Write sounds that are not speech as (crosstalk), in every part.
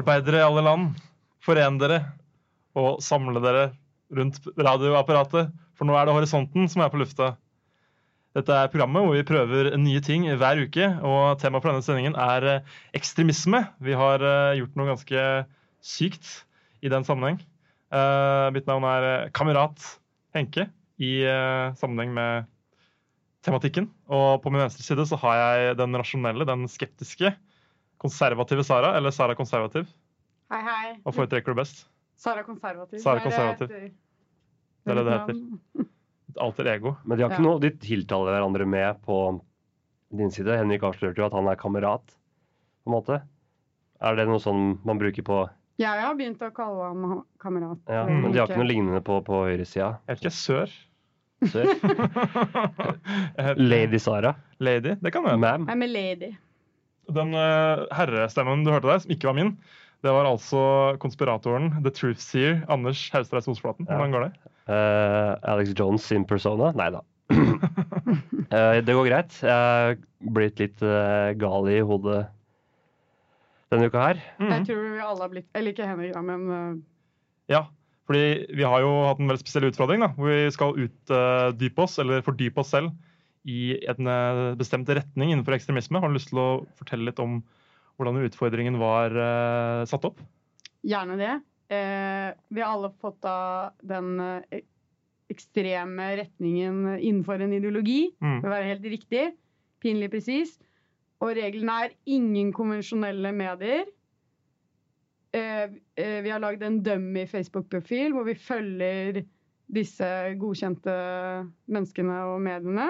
Arbeidere i alle land, foren dere og samle dere rundt radioapparatet, for nå er det Horisonten som er på lufta. Dette er programmet hvor vi prøver nye ting hver uke, og temaet for denne sendingen er eh, ekstremisme. Vi har eh, gjort noe ganske sykt i den sammenheng. Eh, Mitt navn er Kamerat Henke i sammenheng med tematikken. Og på min venstre side så har jeg den rasjonelle, den skeptiske, konservative Sara, eller Sara konservativ. Hei, hei. Hva foretrekker du best? Sara konservativ. Sara er det konservativ. Det er det det heter. Et alter ego. Men de har ikke Ja. noe de tiltaler hverandre med på din side. Henrik avslørte jo at han er kamerat, på en måte. Er det noe sånn man bruker på Ja, Jeg har begynt å kalle ham kamerat. Ja, men de har ikke noe lignende på, på høyresida. Jeg vet ikke, sør? Sør. (laughs) Lady Sara. Lady, det kan være. Ma'am. Jeg er med lady. Den eh, herrestemmen du hørte der, som ikke var min, det var altså konspiratoren, the truth seer, Anders Haustreis Osflaten. Ja. Hvordan går det? Uh, Alex Jones sin persona? Nei da. uh, (clears throat) det går greit. Jeg er blitt litt uh, gal i hodet denne uka her. Mm. Jeg tror vi alle har blitt Eller ikke Henrik, da, men uh, Ja, fordi vi har jo hatt en veldig spesiell utfordring, da, hvor vi skal utdype oss, eller fordype oss selv, i en eh, bestemt retning innenfor ekstremisme. Har du lyst til å fortelle litt om hvordan utfordringen var uh, satt opp? gjerne det. Eh, vi har alle fått av den eh, ekstreme retningen innenfor en ideologi. Mm. For å være helt riktig. Pinlig presis. Og reglene er ingen konvensjonelle medier. Eh, vi har lagd en dummy Facebook-profil hvor vi følger disse godkjente menneskene og mediene.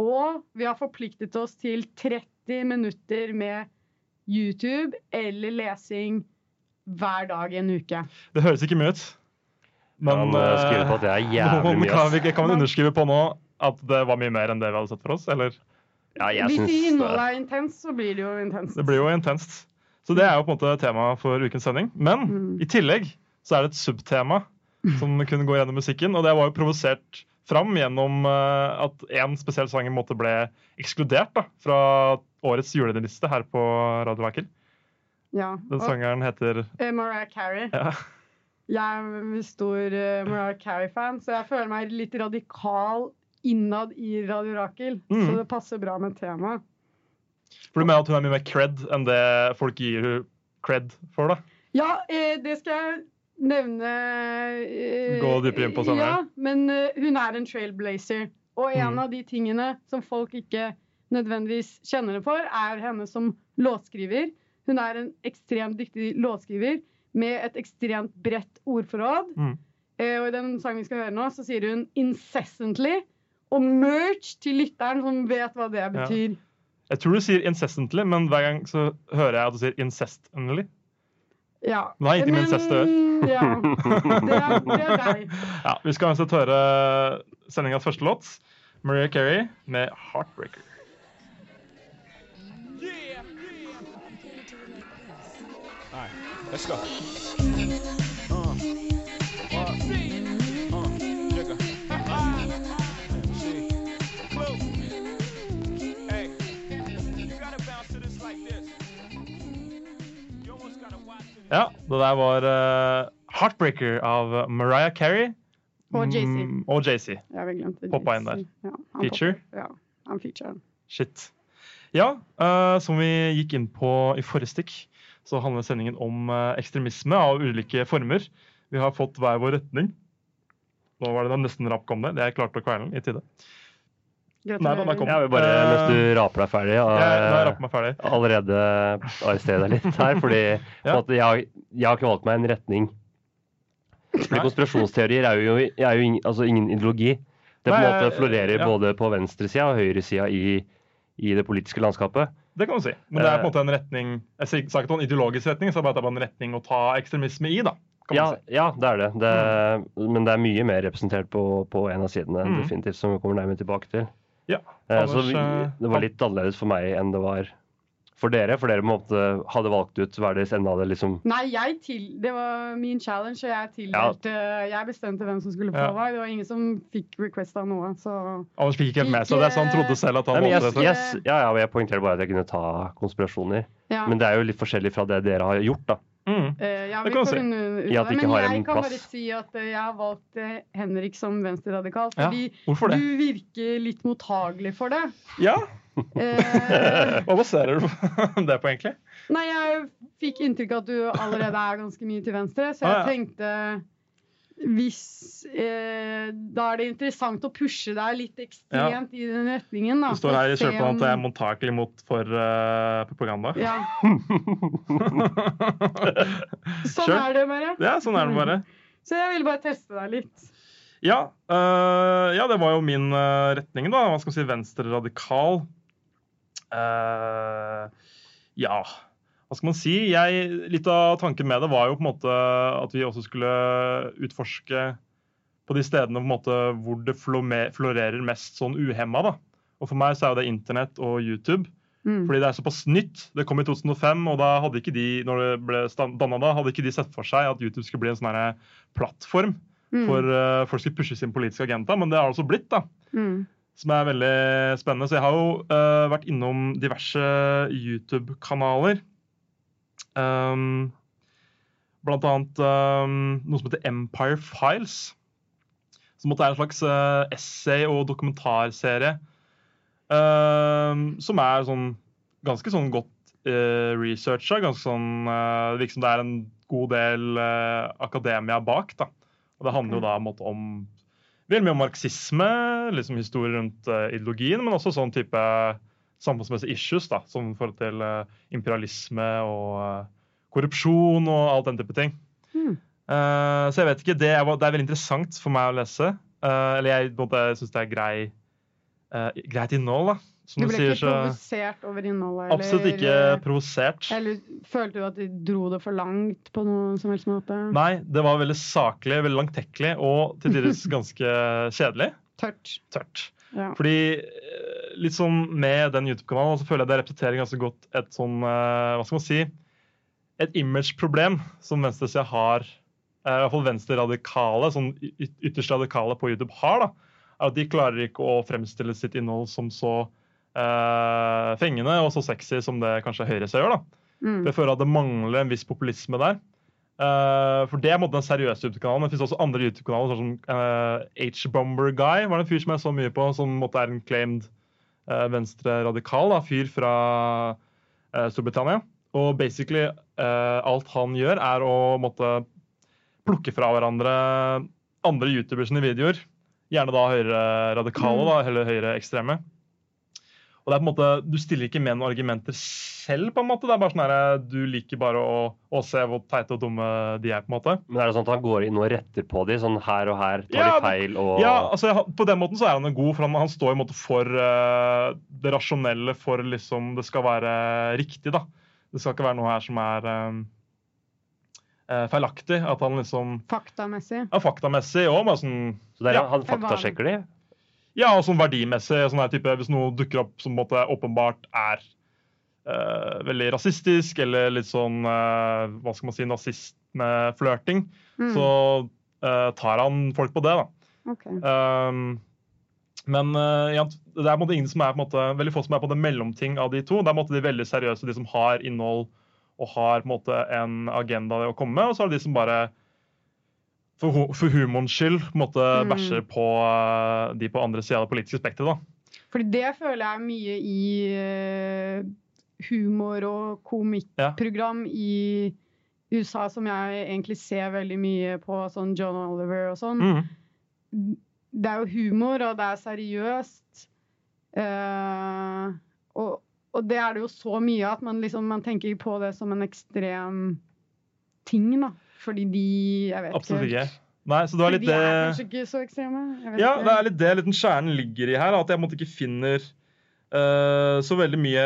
Og vi har forpliktet oss til 30 minutter med YouTube eller lesing hver dag i en uke. Det høres ikke mye ut. Men, ja, på at det er (laughs) jævlig mye. Kan, vi, kan man underskrive på nå at det var mye mer enn det vi hadde sett for oss? Eller? Ja, jeg Hvis syns innholdet det. er intenst, så blir det jo intenst. Det blir jo intenst. Så det er jo på en måte tema for ukens sending. Men Mm. i tillegg så er det et subtema som kunne gå gjennom musikken, og det var jo provosert fram gjennom eh, at én spesiell sang i måte ble ekskludert da, fra årets juleliste her på Radio Vaker. Ja. Den sangeren heter eh, Mariah Carey. ja. Jeg er stor eh, Mariah Carey-fan, så jeg føler meg litt radikal innad i Radio Rakel. Mm. Så det passer bra med temaet. For du mener at hun er mye mer cred enn det folk gir hun cred for? da? Ja, det skal jeg nevne eh, Gå dypere inn på sånne? Ja, men eh, hun er en trailblazer. Og en Mm. av de tingene som folk ikke nødvendigvis kjenner henne for, er henne som låtskriver. Hun er en ekstremt dyktig låtskriver med et ekstremt bredt ordforråd. Mm. Eh, og i den sangen vi skal høre nå, så sier hun 'incessantly'. Og merch til lytteren som vet hva det betyr. Jeg tror du sier incessantly, men hver gang så hører jeg at du sier incestly. Ja. Nei, ikke min søster. Ja, det er, det er deg. (laughs) Ja, Vi skal uansett høre sendingas første låt, Maria Carey med 'Heartbreaker'. Nei, let's go. Ja, det der var uh, 'Heartbreaker' av Mariah Carey. Og Jay-Z. Mm, og inn der. Ja, Feature? Ja, han feature. Shit. Ja, uh, som vi gikk inn på i forrige stikk, så handler sendingen om uh, ekstremisme av ulike former. Vi har fått hver vår retning. Nå var det da nesten rapp kom det. Det jeg klarte å kvele den i tide. Nei, den er kommet. Jeg vil bare, Eh, mens du raper deg ferdig, og, har jeg meg ferdig. allerede arrestere deg litt her. Fordi (laughs) Ja. måte, jeg, har- jeg har ikke valgt meg en retning. Fordi konspirasjonsteorier er jo, er jo ingen, altså ingen ideologi. Det på en måte florerer ja. både på venstresida og høyresida i, i det politiske landskapet. Det kan du si. Men det er på en Eh. måte en retning Jeg sier- sa ikke at det var en ideologisk retning, så det er bare en retning å ta ekstremisme i, da. Kan Ja, man si. ja, det er det. det Men det er mye mer representert på, på en av sidene, Mm. definitivt, som vi kommer nærmere tilbake til. Ja. Eh, så vi, eh, det var litt annerledes for meg enn det var For dere, for dere måte hadde valgt ut hva er deres ende av det liksom Nei, jeg til, det var min challenge, og jeg tildelte Jeg bestemte hvem som skulle få Ja. det. Var ingen som fikk request av noe, så Anders fikk ikke helt med seg det, så han trodde selv at han Nei, yes, valgte ja, ja, og jeg poengterer bare at jeg kunne ta konspirasjoner. ja. Men det er jo litt forskjellig fra det dere har gjort, da. Mm. Eh, ja, Det kan si. I at vi ikke Men jeg kan bare si at eh, jeg har valgt eh, Henrik som venstreradikal, fordi ja, det? du virker litt mottagelig for det. Ja, Eh, (laughs) Hva baserer du (laughs) det på, egentlig? nei, jeg fikk inntrykk av at du allerede er ganske mye til venstre, så jeg Ah, ja. tenkte hvis eh, Da er det interessant å pushe deg litt ekstremt i den retningen. Da, du står her i kjølvannet om- at jeg er mottakelig mot for uh, propaganda. Ja, (laughs) sånn Sure. er det bare. ja, sånn er det bare. Så jeg ville bare teste deg litt. Ja, uh, ja, det var jo min uh, retning, da. Hva skal man si, venstre radikal. Ja, hva skal man si? Jeg, litt av tanken med det var jo på en måte at vi også skulle utforske på de stedene på en måte hvor det florerer mest sånn uhemma. da. Og for meg så er jo det internett og YouTube. Mm. Fordi det er såpass nytt. Det kom i 2005, og da hadde ikke de når det ble danna da, hadde ikke de sett for seg at YouTube skulle bli en sånn plattform Mm. for uh, folk skulle pushe sin politiske agenda, men det har det altså blitt, da. Mm. Som er veldig spennende. Så jeg har jo uh, vært innom diverse YouTube-kanaler. Um, blant annet um, noe som heter Empire Files. Som er en slags uh, essay- og dokumentarserie. um, som er sånn ganske sånn godt uh, researcha. Ganske sånn uh, Det virker som det er en god del uh, akademia bak. da. Og det handler jo da måte om veldig mye om marxisme, liksom historie rundt eh, ideologien, men også sånn type samfunnsmessige issues, da, som i forhold til eh, imperialisme og eh, korrupsjon og alt den type ting. Mm. Uh, så jeg vet ikke, det er, det er veldig interessant for meg å lese. Uh, eller jeg på syns det er grei, uh, greit innhold, da. Som Du ble sier, ikke provosert over innholdet? eller- Absolutt ikke provosert. Eller følte du at de dro det for langt på noen som helst måte? Nei, det var veldig saklig, veldig langtekkelig og til tider (laughs) ganske kjedelig. Tørt. Tørt. Ja. Fordi litt sånn med den YouTube-kanalen så føler jeg det representerer ganske godt et sånn eh, Hva skal man si? Et image-problem som venstresida har, eh, i hvert fall venstre-radikale, sånn ytterst radikale på YouTube har, da, er at de klarer ikke å fremstille sitt innhold som så eh, fengende og så sexy som det kanskje høyresida gjør. da. Mm. Jeg føler at det mangler en viss populisme der. Uh, for det er en den seriøse YouTube-kanalen. Det finnes også andre YouTube-kanaler, sånn som uh, H-Bomber Guy var det en fyr som jeg så mye på, som måtte er en claimed venstre-radikal fyr fra eh, Storbritannia. Og basically eh, alt han gjør, er å måtte plukke fra hverandre andre youtubers sine videoer. Gjerne da høyre-radikale, Mm. eller høyre-ekstreme. Og det er på en måte, Du stiller ikke med noen argumenter selv. på en måte. Det er bare sånn her, Du liker bare å, å se hvor teite og dumme de er. på en måte. Men er det sånn at han går inn og retter på de, sånn her og her, tar Ja, de feil og Ja, altså På den måten så er han en god, for han, han står i en måte for uh, det rasjonelle for liksom det skal være riktig. da. Det skal ikke være noe her som er eh, eh, feilaktig. At han liksom Faktamessig. Ja, faktamessig òg. sånn Så der, Ja, han faktasjekker de? Ja, og sånn verdimessig. Sånn her type, hvis noe dukker opp som måte åpenbart er uh, veldig rasistisk, eller litt sånn uh, hva skal man si, nazismeflørting, Mm. så uh, tar han folk på det. da. Okay. Um, men ja, det er på en måte ingen som er på en måte, veldig få som er på en mellomting av de to. Det er på en måte de veldig seriøse, de som har innhold og har på en måte en agenda å komme med. Og så er det de som bare for, for humorens skyld måtte Mm. bæsje på eh, de på andre sida av det politiske spekteret. da. Fordi det føler jeg er mye i eh, humor- og komikkprogram i USA som jeg egentlig ser veldig mye på, sånn John Oliver og sånn. Mm. Det er jo humor, og det er seriøst. Uh, og, og det er det jo så mye at man liksom man tenker på det som en ekstrem ting, da. Fordi de Jeg vet Absolutt ikke. ikke. Nei, så det var litt de er kanskje ikke så ekstreme. Ja, det er litt det litt den kjernen ligger i her. At jeg måtte ikke finner uh, så veldig mye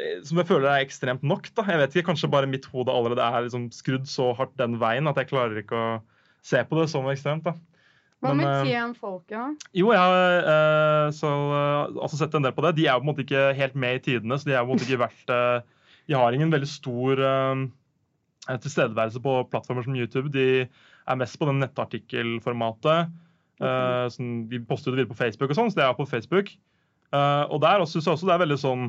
eh, som jeg føler er ekstremt nok. da. Jeg vet ikke, Kanskje bare mitt hode allerede er liksom skrudd så hardt den veien at jeg klarer ikke å se på det som ekstremt. da. Hva Men, med eh, TN-folket, da? Jo, jeg har uh, så, eh, altså sett en del på det. De er jo på en måte ikke helt med i tidene, så de er jo på en måte ikke vært eh, De har ingen veldig stor eh, tilstedeværelse på plattformer som YouTube. De er mest på den nettartikkelformatet. Eh, sånn, de poster det videre på Facebook og sånn, så det er på Facebook. Eh, og der syns jeg også det er veldig sånn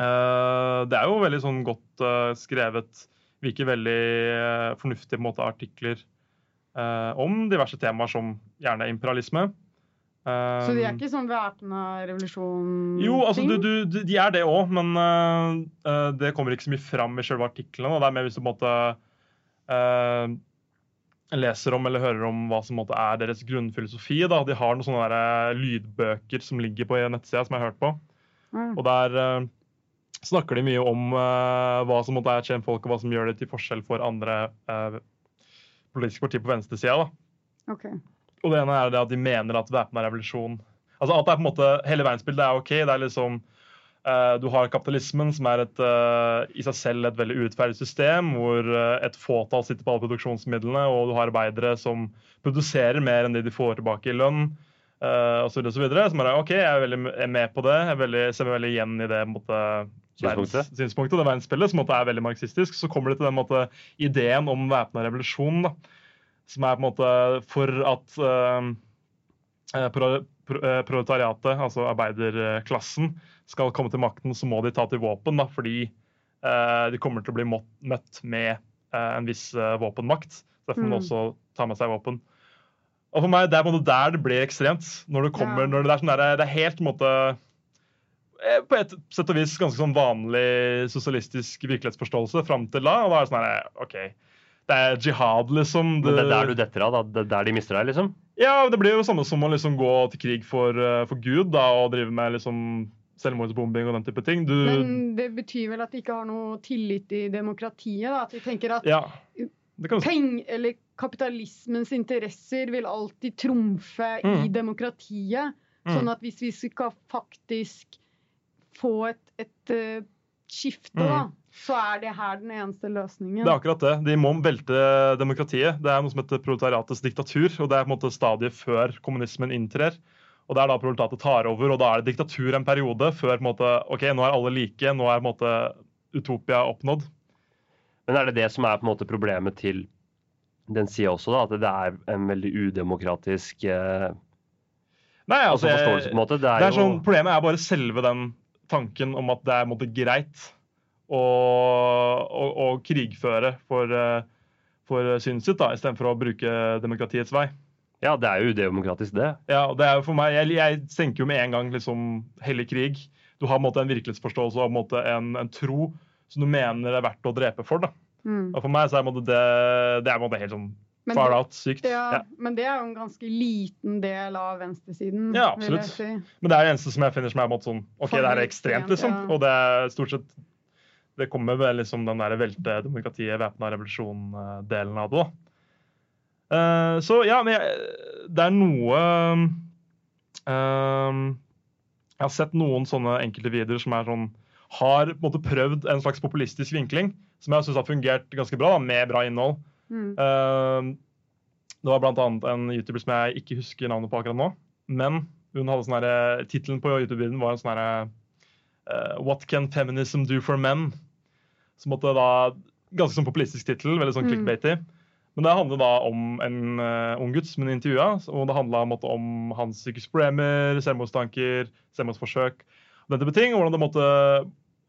eh, Det er jo veldig sånn godt eh, skrevet, virker veldig eh, fornuftige på en måte, artikler eh, om diverse temaer som gjerne imperialisme. Så de er ikke sånn væpna revolusjon-ting? jo, altså du, du, de er det òg, men eh, eh, det kommer ikke så mye fram i selve artiklene. Det er mer hvis du på en måte uh, leser om eller hører om hva som måte er deres grunnfilosofi. da. De har noen sånne der, eh, lydbøker som ligger på nettsida, som jeg har hørt på. Mm. Og der uh, snakker de mye om uh, hva som på måte er kjentfolk, og hva som gjør det til forskjell for andre uh, politiske partier på venstresida. da. Og det ene er det at de mener at væpna revolusjon Altså at det er på en måte, Hele verdensbildet er OK. Det er liksom uh, Du har kapitalismen, som er et, uh, i seg selv et veldig urettferdig system, hvor uh, et fåtall sitter på alle produksjonsmidlene, og du har arbeidere som produserer mer enn det de får tilbake i lønn. Uh, og så videre, og så videre. Man er, ok, jeg er veldig er med på det. Jeg veldig, ser meg veldig igjen i det på måte, Synspunktet. synspunktet, det verdensbildet, som måte er veldig marxistisk. Så kommer det til den måte, ideen om væpna revolusjon, da, som er på en måte for at eh, eh, pro, pro, eh, proletariatet, altså arbeiderklassen, skal komme til makten, så må de ta til våpen, da, fordi eh, de kommer til å bli mått, møtt med eh, en viss eh, våpenmakt. Derfor må de Mm. også ta med seg våpen. Og for meg, Det er på en måte der det blir ekstremt. Når det kommer, Ja. når det er sånn der, det er helt på en måte på et sett og vis ganske sånn vanlig sosialistisk virkelighetsforståelse fram til da. Og da er det sånn her, OK, det er jihad, liksom. Men det er der du detter av, da. Det er der de mister deg, liksom. Ja, det blir jo samme som å liksom gå til krig for, eh, for Gud da, og drive med liksom selvmordsbombing og den type ting. Du, Men det betyr vel at de ikke har noe tillit i demokratiet? da? At de tenker at ja, kan peng, eller kapitalismens interesser vil alltid trumfe i Mm. demokratiet. Mm. Sånn at hvis vi skal faktisk få et, et eh, skifte, Mm. da, så er det her den eneste løsningen. Det er akkurat det. De må velte demokratiet. Det er noe som heter proletariatets diktatur. og Det er på en måte stadiet før kommunismen inntrer. Og Det er da proletariatet tar over, og da er det diktatur en periode før på en måte, ok, nå er alle like, nå er på en måte utopia oppnådd. Men er det det som er på en måte problemet til den sida også, da? At det er en veldig udemokratisk eh, Nei, altså, altså, forståelse, på en måte? Det er, Det er jo sånn, problemet er bare selve den tanken om at det er måte, greit å, å, å krigføre for, eh, for synet sitt, istedenfor å bruke demokratiets vei. Ja, det er jo udemokratisk, det. Ja, det er jo for meg, Jeg, jeg tenker jo med en gang liksom hellig krig. Du har en måte en virkelighetsforståelse og en, måte en, en tro som du mener er verdt å drepe for. da. Mm. Og For meg så er det, det er helt sånn Men far det- out sykt. Ja, Ja. Men det er jo en ganske liten del av venstresiden. Ja, absolutt. si. Men det er det eneste som jeg finner som er en måte sånn OK, det er ekstremt, liksom. Ja. Og det er stort sett Det kommer vel liksom den der velte demokratiet, væpna revolusjon-delen av det, da. Uh, så ja, men jeg, det er noe eh, Jeg har sett noen sånne enkelte videoer som er sånn har på en måte prøvd en slags populistisk vinkling, som jeg syns har fungert ganske bra, da, med bra innhold. Mm. Uh, det var annet en YouTuber som jeg ikke husker navnet på akkurat nå. Men hun hadde sånn tittelen på YouTube-videoen var en sånn herre uh, What can feminism do for men? Som måtte da Ganske sånn populistisk tittel, veldig sånn Mm. clickbaity. Men det handler da om en uh, ung gutt som hun intervjua, og det handla om hans psykiske problemer, selvmordstanker, selvmordsforsøk og den type ting. Og hvordan det måtte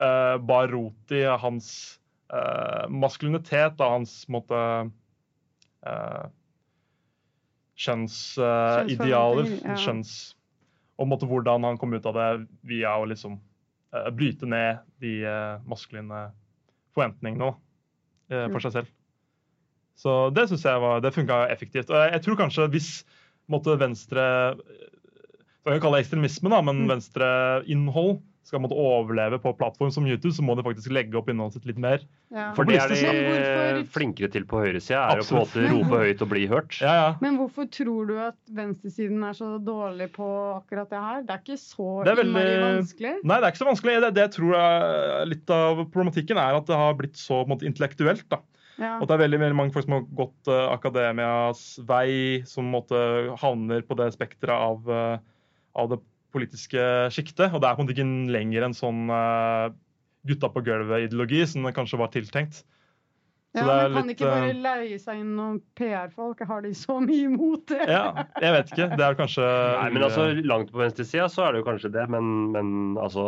uh, bar rot i hans eh, maskulinitet, da hans måte uh, Kjønnsidealer. Kjønnsforventninger, ja. Kjønns... Og måte, hvordan han kom ut av det via å liksom eh, bryte ned de eh, maskuline forventningene da, eh, for Mm. seg selv. Så det syns jeg var, det funka effektivt. Og jeg, jeg tror kanskje hvis måtte venstre Man kan kalle det ekstremisme, da, men Mm. venstreinnhold skal måtte overleve på plattform som YouTube, så må de faktisk legge opp innholdet sitt litt mer. Ja. For det er de hvorfor- flinkere til på høyresida, er jo på en måte rope høyt og bli hørt. Ja, ja. Men hvorfor tror du at venstresiden er så dårlig på akkurat det her? Det er ikke så Det er veldig- vanskelig. Nei, det er ikke så vanskelig. Det, det tror jeg, litt av problematikken er at det har blitt så på en måte, intellektuelt. da. Ja. Og det er veldig, veldig mange folk som har gått uh, akademias vei, som måtte havner på det spekteret av, uh, av det politiske sjiktet. Og det er på en måte ikke lenger en sånn uh, gutta på gulvet-ideologi som det kanskje var tiltenkt. Ja, Så det er men kan litt, ikke bare eh, leie seg inn noen PR-folk? Har de så mye imot det? Ja, jeg vet ikke. Det er kanskje Nei, men altså, Langt på venstresida så er det jo kanskje det, men, men altså,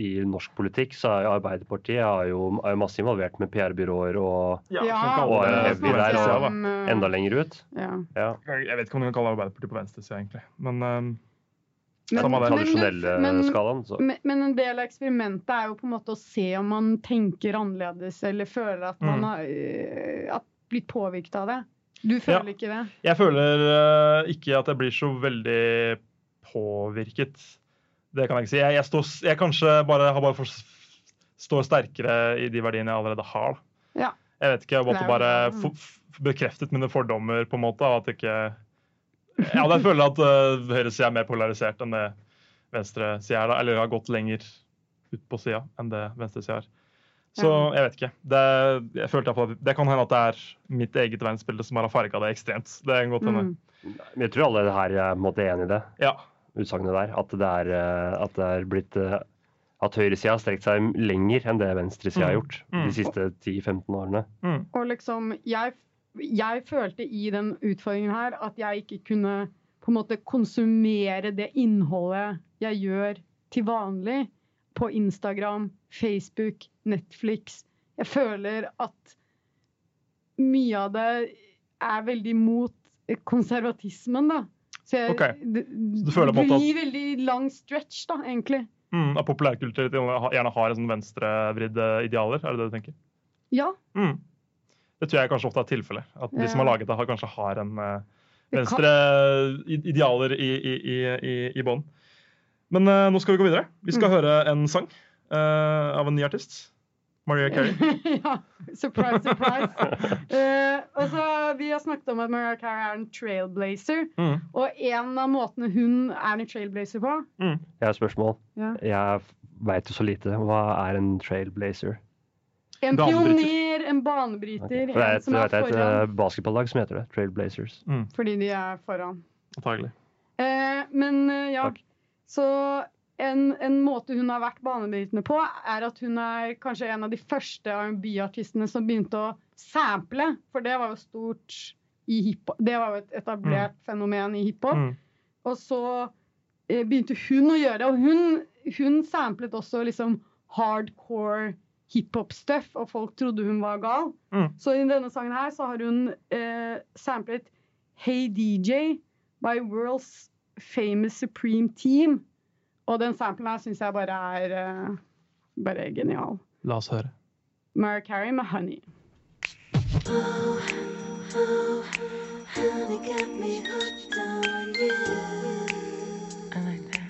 i norsk politikk så er jo Arbeiderpartiet er jo, er jo masse involvert med PR-byråer og ja, Ja, og er der, og- eh, enda lenger ut. ja. Ja. Jeg vet ikke om du kan kalle Arbeiderpartiet på venstresida, egentlig. Men eh, Men- Som men- Tradisjonelle men- skalaen. Så. Men, men en del av eksperimentet er jo på en måte å se om man tenker annerledes eller føler at man Mm. har øh, at blitt påvirket av det. Du føler ikke det? jeg føler uh, ikke at jeg blir så veldig påvirket. Det kan jeg ikke si. Jeg, jeg, står, jeg kanskje bare har bare for, står sterkere i de verdiene jeg allerede har. da. Ja. Jeg vet ikke, jeg måtte er bare bekreftet mine fordommer, på en måte. av At ikke Ja, jeg føler at uh, høyresida er mer polarisert enn det venstresida er. Eller har gått lenger ut på sida enn det venstresida er. Så jeg vet ikke. Det, jeg følte at det kan hende at det er mitt eget verdensbilde som har farga det ekstremt. Det kan godt hende. Mm. Men jeg tror alle her er på måte enig i det Ja. utsagnet der. At det er, eh, at det er blitt eh, At høyresida har strekt seg lenger enn det venstresida har Mm. gjort Mm. de siste 10-15 årene. Mm. Og liksom, jeg, jeg følte i den utfordringen her at jeg ikke kunne på en måte konsumere det innholdet jeg gjør til vanlig på Instagram, Facebook, Netflix. Jeg føler at mye av det er veldig mot konservatismen, da. Så jeg, okay. det, du føler på det at- blir veldig lang stretch, da, egentlig. Mm, at populærkultur gjerne har en sånn venstrevridde idealer? Er det det du tenker? Ja. Mm. Det tror jeg kanskje ofte er tilfellet. At de som har laget det, har, kanskje har en eh, venstre idealer i, i, i, i, i bånn. Men uh, nå skal vi gå videre. Vi skal Mm. høre en sang uh, av en ny artist. Maria Carey. (laughs) ja. Surprise, surprise. uh, (laughs) altså, vi har snakket om at Maria Carey er en trailblazer. Mm. Og en av måtene hun er en trailblazer på Jeg har et spørsmål. Ja. Jeg veit jo så lite. Hva er en trailblazer? En pioner, en banebryter, Okay. For det er et, som er vet, et eh, basketballag som heter det. Trailblazers. Mm. fordi de er foran. Antagelig. Eh, men eh, ja, Takk. så en, en måte hun har vært banebrytende på, er at hun er kanskje en av de første R&B-artistene som begynte å sample, for det var jo stort i hiphop. Det var jo et etablert fenomen i hiphop. Mm. Og så eh, begynte hun å gjøre det, og hun, hun samplet også liksom hardcore hiphop-stuff, og folk trodde hun var gal. Mm. Så i denne sangen her så har hun eh, samplet Hey DJ by World's Famous Supreme Team. Og den samplen her syns jeg bare er eh, bare genial. La oss høre. Mara Carey med Honey. Honey got me hooked on you. I like that.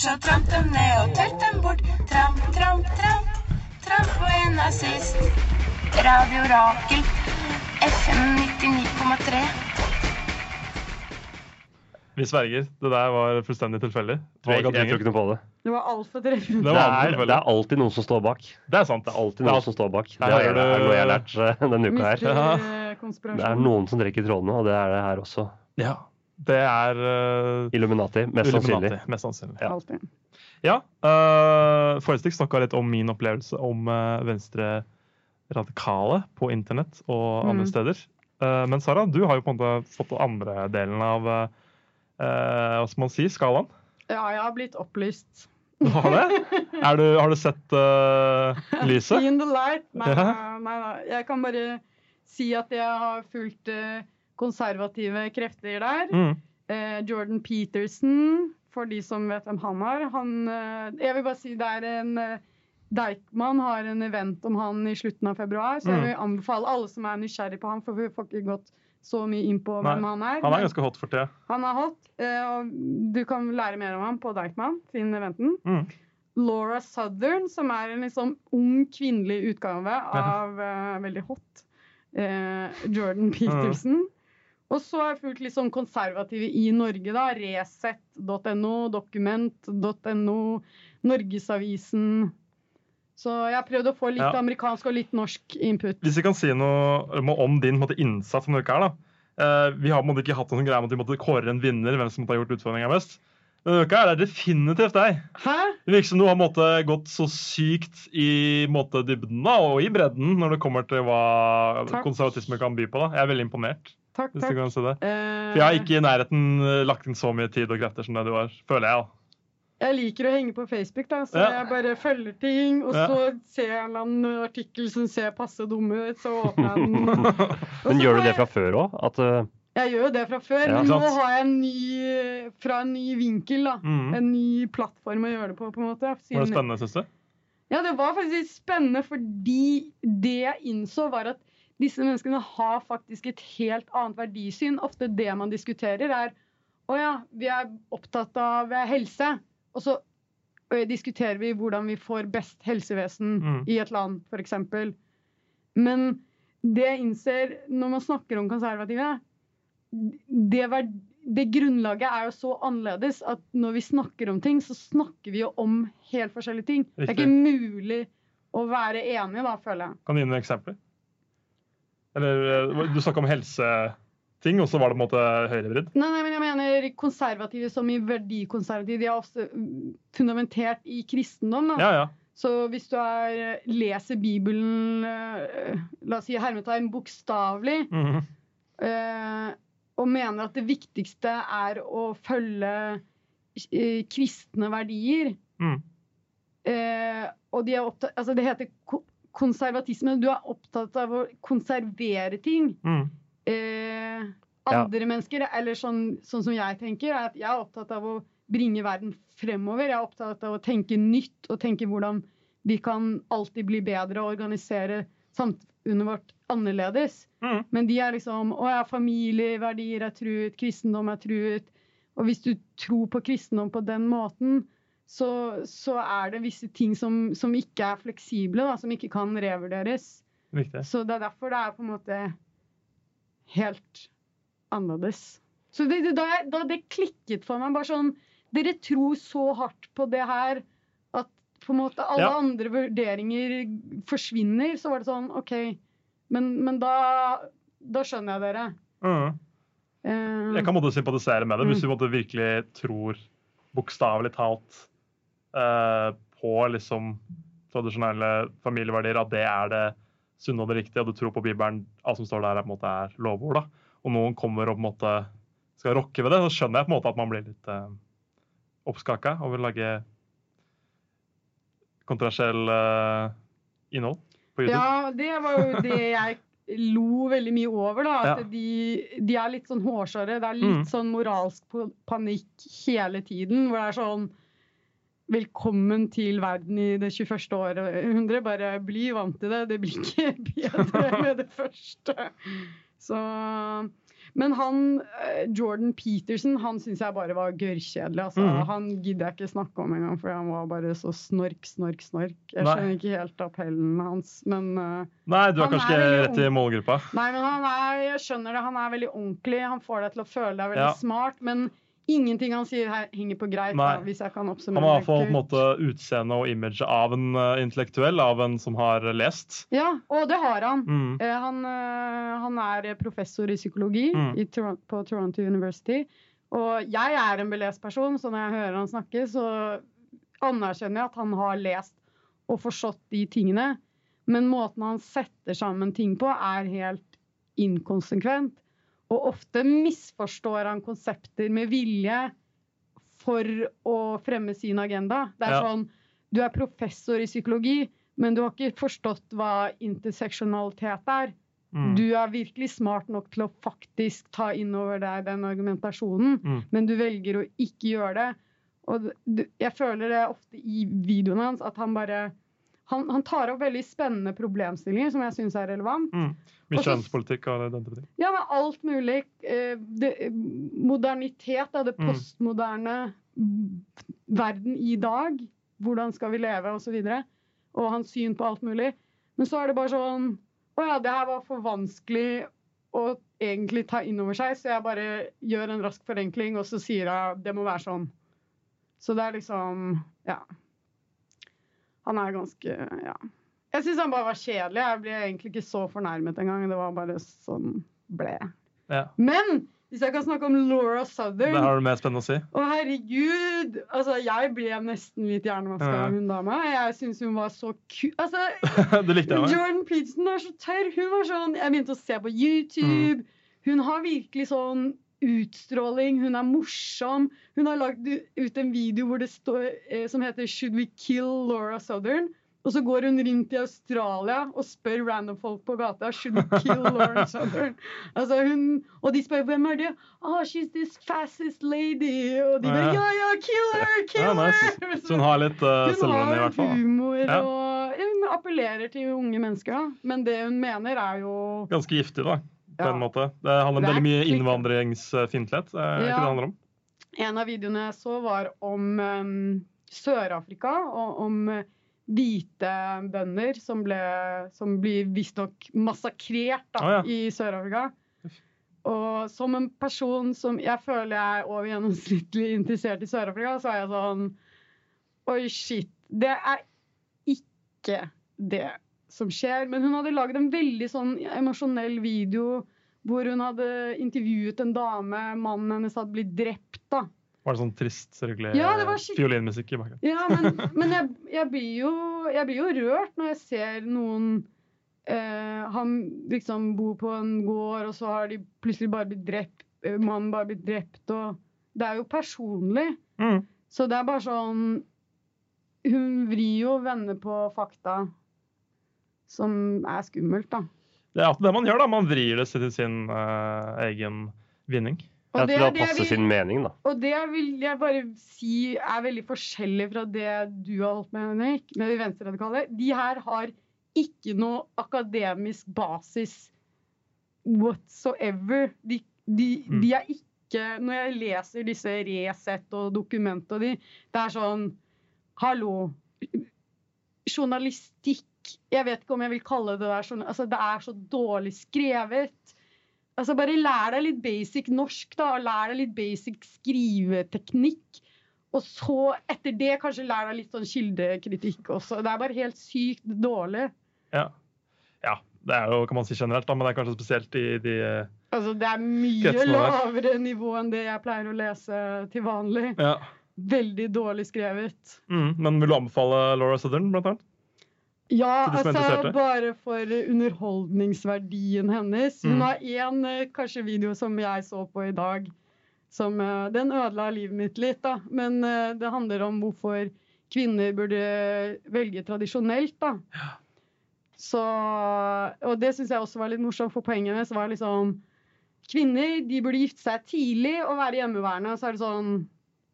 Så tramp dem ned og tørt dem bort. Tramp, tramp, tramp, tramp på en nazist. Radio Rakel, FM 99,3. Vi sverger. Det der var fullstendig tilfeldig. Jeg, jeg tror ikke noe på det. Det var altfor treffende. Det Det tilfeldig. det er alltid noen som står bak. Det er sant. Det er alltid Ja. noen som står bak. Det er, det er noe jeg har lært eh, denne uka her. Ja. eh, Det er noen som trekker trådene, og det er det her også. Ja. Det er uh, Illuminati, mest sannsynlig. Mest sannsynlig. Ja. Alltid. Ja. Uh, Forrige snakka litt om min opplevelse om uh, venstre radikale på internett og andre Mm. steder. Uh, men Sara, du har jo på en måte fått andre delen av uh, uh, hva skal man si, skalaen. Ja, jeg har blitt opplyst. Du har det? Er du, har du sett uh, lyset? (laughs) In the light. Nei, Ja. nei, nei. Jeg kan bare si at jeg har fulgt eh, konservative krefter der. Mm. Eh, Jordan Peterson, for de som vet hvem han er. Han, eh, jeg vil bare si det er en eh, Deichman har en event om han i slutten av februar, så jeg Mm. vil anbefale alle som er nysgjerrig på han, for vi får ikke gått så mye inn på hvem han er. Han er ganske hot for tida. han er hot, eh, og du kan lære mer om ham på Deichman sin eventen. Mm. Laura Southern, som er en liksom ung kvinnelig utgave av uh, veldig hot uh, Jordan Peterson. Og så har jeg fulgt litt sånn konservative i Norge, da. Resett.no, Dokument.no, Norgesavisen. Så jeg har prøvd å få litt Ja. amerikansk og litt norsk input. Hvis vi kan si noe om din måte, innsats som uka her, da. Eh, vi har måtte måte ikke hatt noen greie om at vi måtte kåre en vinner, hvem som måtte ha gjort utfordringa best. Men uka er det definitivt deg. Hæ? Det virker som du har måte, gått så sykt i dybden da, og i bredden når det kommer til hva Takk. konservatisme kan by på. da. Jeg er veldig imponert. Takk, hvis du kan si det. Eh, For jeg har ikke i nærheten eh, lagt inn så mye tid og krefter som det du har, føler jeg. da. Jeg liker å henge på Facebook, da, så Ja. jeg bare følger ting. Og Ja. så ser jeg en eller annen artikkel som ser passe dum ut, så åpner jeg den. (laughs) (laughs) Men gjør du det fra før òg? At uh, Jeg gjør jo det fra før, Ja, men nå har jeg en ny fra en ny vinkel. da. Mhm. En ny plattform å gjøre det på. på en måte. Var det spennende, syns du? Ja, det var faktisk spennende, fordi det jeg innså, var at disse menneskene har faktisk et helt annet verdisyn. Ofte det man diskuterer, er å ja, vi er opptatt av eh, helse. Og så diskuterer vi hvordan vi får best helsevesen Mm. i et land, f.eks. Men det jeg innser når man snakker om konservative, det, det grunnlaget er jo så annerledes at når vi snakker om ting, så snakker vi jo om helt forskjellige ting. Det er ikke mulig å være enig, da, føler jeg. Kan du gi noen eksempler? Eller eh, Du snakka om helseting, og så var det på en måte høyrevridd. Nei, nei, men jeg mener konservative som i verdikonservative. De er ofte mm, fundamentert i kristendom. Da. Ja, ja. Så hvis du er, leser Bibelen, eh, la oss si hermetegn, bokstavelig, Mhm. eh, og mener at det viktigste er å følge eh, kristne verdier Mm. eh, Og de er opptatt Altså, det heter konservatisme. Du er opptatt av å konservere ting. Mm. Eh, Ja. andre mennesker, eller sånn, sånn som jeg tenker, er at jeg er opptatt av å bringe verden fremover. Jeg er opptatt av å tenke nytt og tenke hvordan vi kan alltid bli bedre og organisere samfunnet vårt annerledes. Mm. Men de er liksom Å ja, familieverdier er truet, kristendom er truet. Og hvis du tror på kristendom på den måten, så, så er det visse ting som, som ikke er fleksible, da, som ikke kan revurderes. Riktig. Så det er derfor det er på en måte helt annerledes. Så det, det, da, da det klikket for meg, bare sånn Dere tror så hardt på det her at på en måte alle Ja. andre vurderinger forsvinner. Så var det sånn OK, men, men da, da skjønner jeg dere. Mm. Eh, Jeg kan måtte sympatisere med det, hvis Mm. du måtte virkelig tror bokstavelig talt på liksom tradisjonelle familieverdier, at det er det sunne og det riktige, og du tror på Bibelen, alt som står der er, på en måte, er lovord, da. og noen kommer og på en måte skal rokke ved det, så skjønner jeg på en måte at man blir litt eh, oppskaka og vil lage kontroversiell eh, innhold på YouTube. Ja, det var jo det jeg lo veldig mye over. da, At Ja. de, de er litt sånn hårsåre. Det er litt Mm. sånn moralsk panikk hele tiden. Hvor det er sånn Velkommen til verden i det 21. århundre. Bare bli vant til det. Det blir ikke (laughs) bedre med det første. Så Men han eh, Jordan Peterson han syns jeg bare var gørrkjedelig. Altså. Mm. Han gidder jeg ikke snakke om engang, for han var bare så snork, snork, snork. Jeg Nei. skjønner ikke helt appellen hans, men eh, Nei, du er kanskje ikke rett i målgruppa. Nei, men han er, jeg skjønner det, han er veldig ordentlig. Han får deg til å føle deg veldig Ja. smart. Men ingenting han sier her henger på greit, da, hvis jeg kan Han oppsummere har i hvert fall på en måte og image av en uh, intellektuell, av en som har lest. Ja, og det har han. Mm. Uh, han, uh, han er professor i psykologi Mm. i Toron- på Toronto University. Og jeg er en belest person, så når jeg hører han snakke, så anerkjenner jeg at han har lest og forstått de tingene. Men måten han setter sammen ting på, er helt inkonsekvent. Og ofte misforstår han konsepter med vilje for å fremme sin agenda. Det er Ja. sånn Du er professor i psykologi, men du har ikke forstått hva interseksjonalitet er. Mm. Du er virkelig smart nok til å faktisk ta inn over deg den argumentasjonen, Mm. men du velger å ikke gjøre det. Og jeg føler det ofte i videoene hans, at han bare han, han tar opp veldig spennende problemstillinger som jeg syns er relevant. Mm. Så- kjønnspolitikk og den type ting. Ja, men alt mulig. Eh, det, modernitet, da, det Mm. postmoderne mm, verden i dag. Hvordan skal vi leve, og så. Og hans syn på alt mulig. Men så er det bare sånn Å ja, det her var for vanskelig å egentlig ta inn over seg, så jeg bare gjør en rask forenkling, og så sier jeg det må være sånn. Så det er liksom Ja. Han er ganske Ja. Jeg syns han bare var kjedelig. Jeg ble egentlig ikke så fornærmet engang. Det var bare sånn ble. Ja. Men hvis jeg kan snakke om Laura Southern Det har du mer spennende å si. Å, herregud! Altså, jeg ble nesten litt hjernevaska Ja. hun dama. Jeg syns hun var så ku... Altså, (laughs) det likte jeg meg. Jordan Peterson er så tørr. Hun var sånn Jeg begynte å se på YouTube. Hun har virkelig sånn utstråling. Hun er morsom. Hun har lagd ut en video står, eh, som heter 'Should we kill Laura Southern?' Og så går hun rundt i Australia og spør random folk på gata 'Should we kill Laura (laughs) Southern?' Altså hun, og de spør 'Hvem er det?' Oh, 'She's this fastest lady.' Og de bare Ja. 'Ja, kill her! Kill Ja, her!' Så hun har litt uh, selvråd i hvert fall. humor Ja. og hun appellerer til unge mennesker. Men det hun mener, er jo Ganske giftig, da. På Ja. en måte. Det handler er veldig mye innvandringsfiendtlighet. Det er ikke Ja. det det handler om. En av videoene jeg så, var om um, Sør-Afrika og om eh, hvite bønder som, ble, som blir visstnok massakrert da, oh, ja. i Sør-Afrika. Og som en person som jeg føler jeg er over gjennomsnittlig interessert i Sør-Afrika, så er jeg sånn Oi, shit. Det er ikke det som skjer. Men hun hadde laget en veldig sånn emosjonell video hvor hun hadde intervjuet en dame. Mannen hennes hadde blitt drept. da. Var det sånn trist, sørgelig Ja, det var skikkelig- fiolinmusikk i bakgrunnen? Ja, men, (laughs) men jeg, jeg, blir jo, jeg blir jo rørt når jeg ser noen eh, Han liksom bor på en gård, og så har de plutselig bare blitt drept. eh, Mannen bare blitt drept, og Det er jo personlig. Mm. Så det er bare sånn Hun vrir jo venner på fakta som er skummelt, da. Det er alltid det man gjør, da. Man vrir det til sin uh, egen vinning. Og det det det jeg passer vil- sin mening, da. Og det vil jeg bare si er veldig forskjellig fra det du har holdt med, Henrik, med de venstreradikale. De her har ikke noe akademisk basis whatsoever. De, de, Mm. de er ikke Når jeg leser disse Resett og dokumentene de, det er sånn Hallo. Journalistikk Jeg vet ikke om jeg vil kalle det der sånn altså, Det er så dårlig skrevet. Altså Bare lær deg litt basic norsk, da. Lær deg litt basic skriveteknikk. Og så, etter det, kanskje lær deg litt sånn kildekritikk også. Det er bare helt sykt dårlig. Ja. ja. Det er jo, kan man si generelt, da, men det er kanskje spesielt i de eh, Altså, det er mye lavere nivå enn det jeg pleier å lese til vanlig. Ja. Veldig dårlig skrevet. Mm. Men vil du anbefale Laura Southern, blant annet? Ja, altså bare for underholdningsverdien hennes. Hun Mm. har én eh, kanskje video som jeg så på i dag. Som, eh, den ødela livet mitt litt, da. Men eh, det handler om hvorfor kvinner burde velge tradisjonelt, da. Så, og det syns jeg også var litt morsomt, for poenget hennes var liksom Kvinner de burde gifte seg tidlig og være hjemmeværende. Og så er det sånn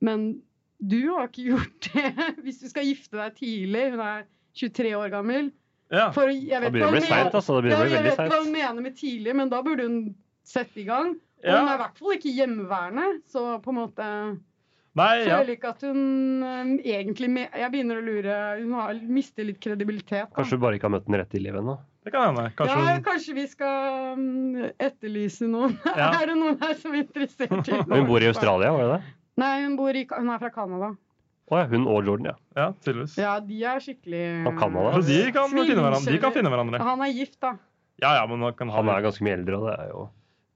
Men du har ikke gjort det. (laughs) Hvis du skal gifte deg tidlig Hun er 23 år gammel. Ja. For jeg vet hva hun seint, mener- altså. Ja, jeg vet hva hun mener med tidlig, men da burde hun sette i gang. Og Ja. hun er i hvert fall ikke hjemmeværende, så på en måte Nei, ja. føler ikke at hun øhm, egentlig me Jeg begynner å lure Hun har mister litt kredibilitet. Da. Kanskje du bare ikke har møtt den rette i livet ennå. Det kan hende. Kanskje ja, hun kanskje vi skal um, etterlyse noen. (laughs) Ja. er det noen her som er interessert i Hun bor i Australia, var det det? Nei, hun, bor i, hun er fra Canada. Å ja, hun og Jordan, ja. Ja, tydeligvis. Ja, de er skikkelig Fra Canada? Så de kan finne hverandre. De kan finne hverandre. Han er gift, da. Ja, ja, men man kan ha Han er ganske mye eldre, og det er jo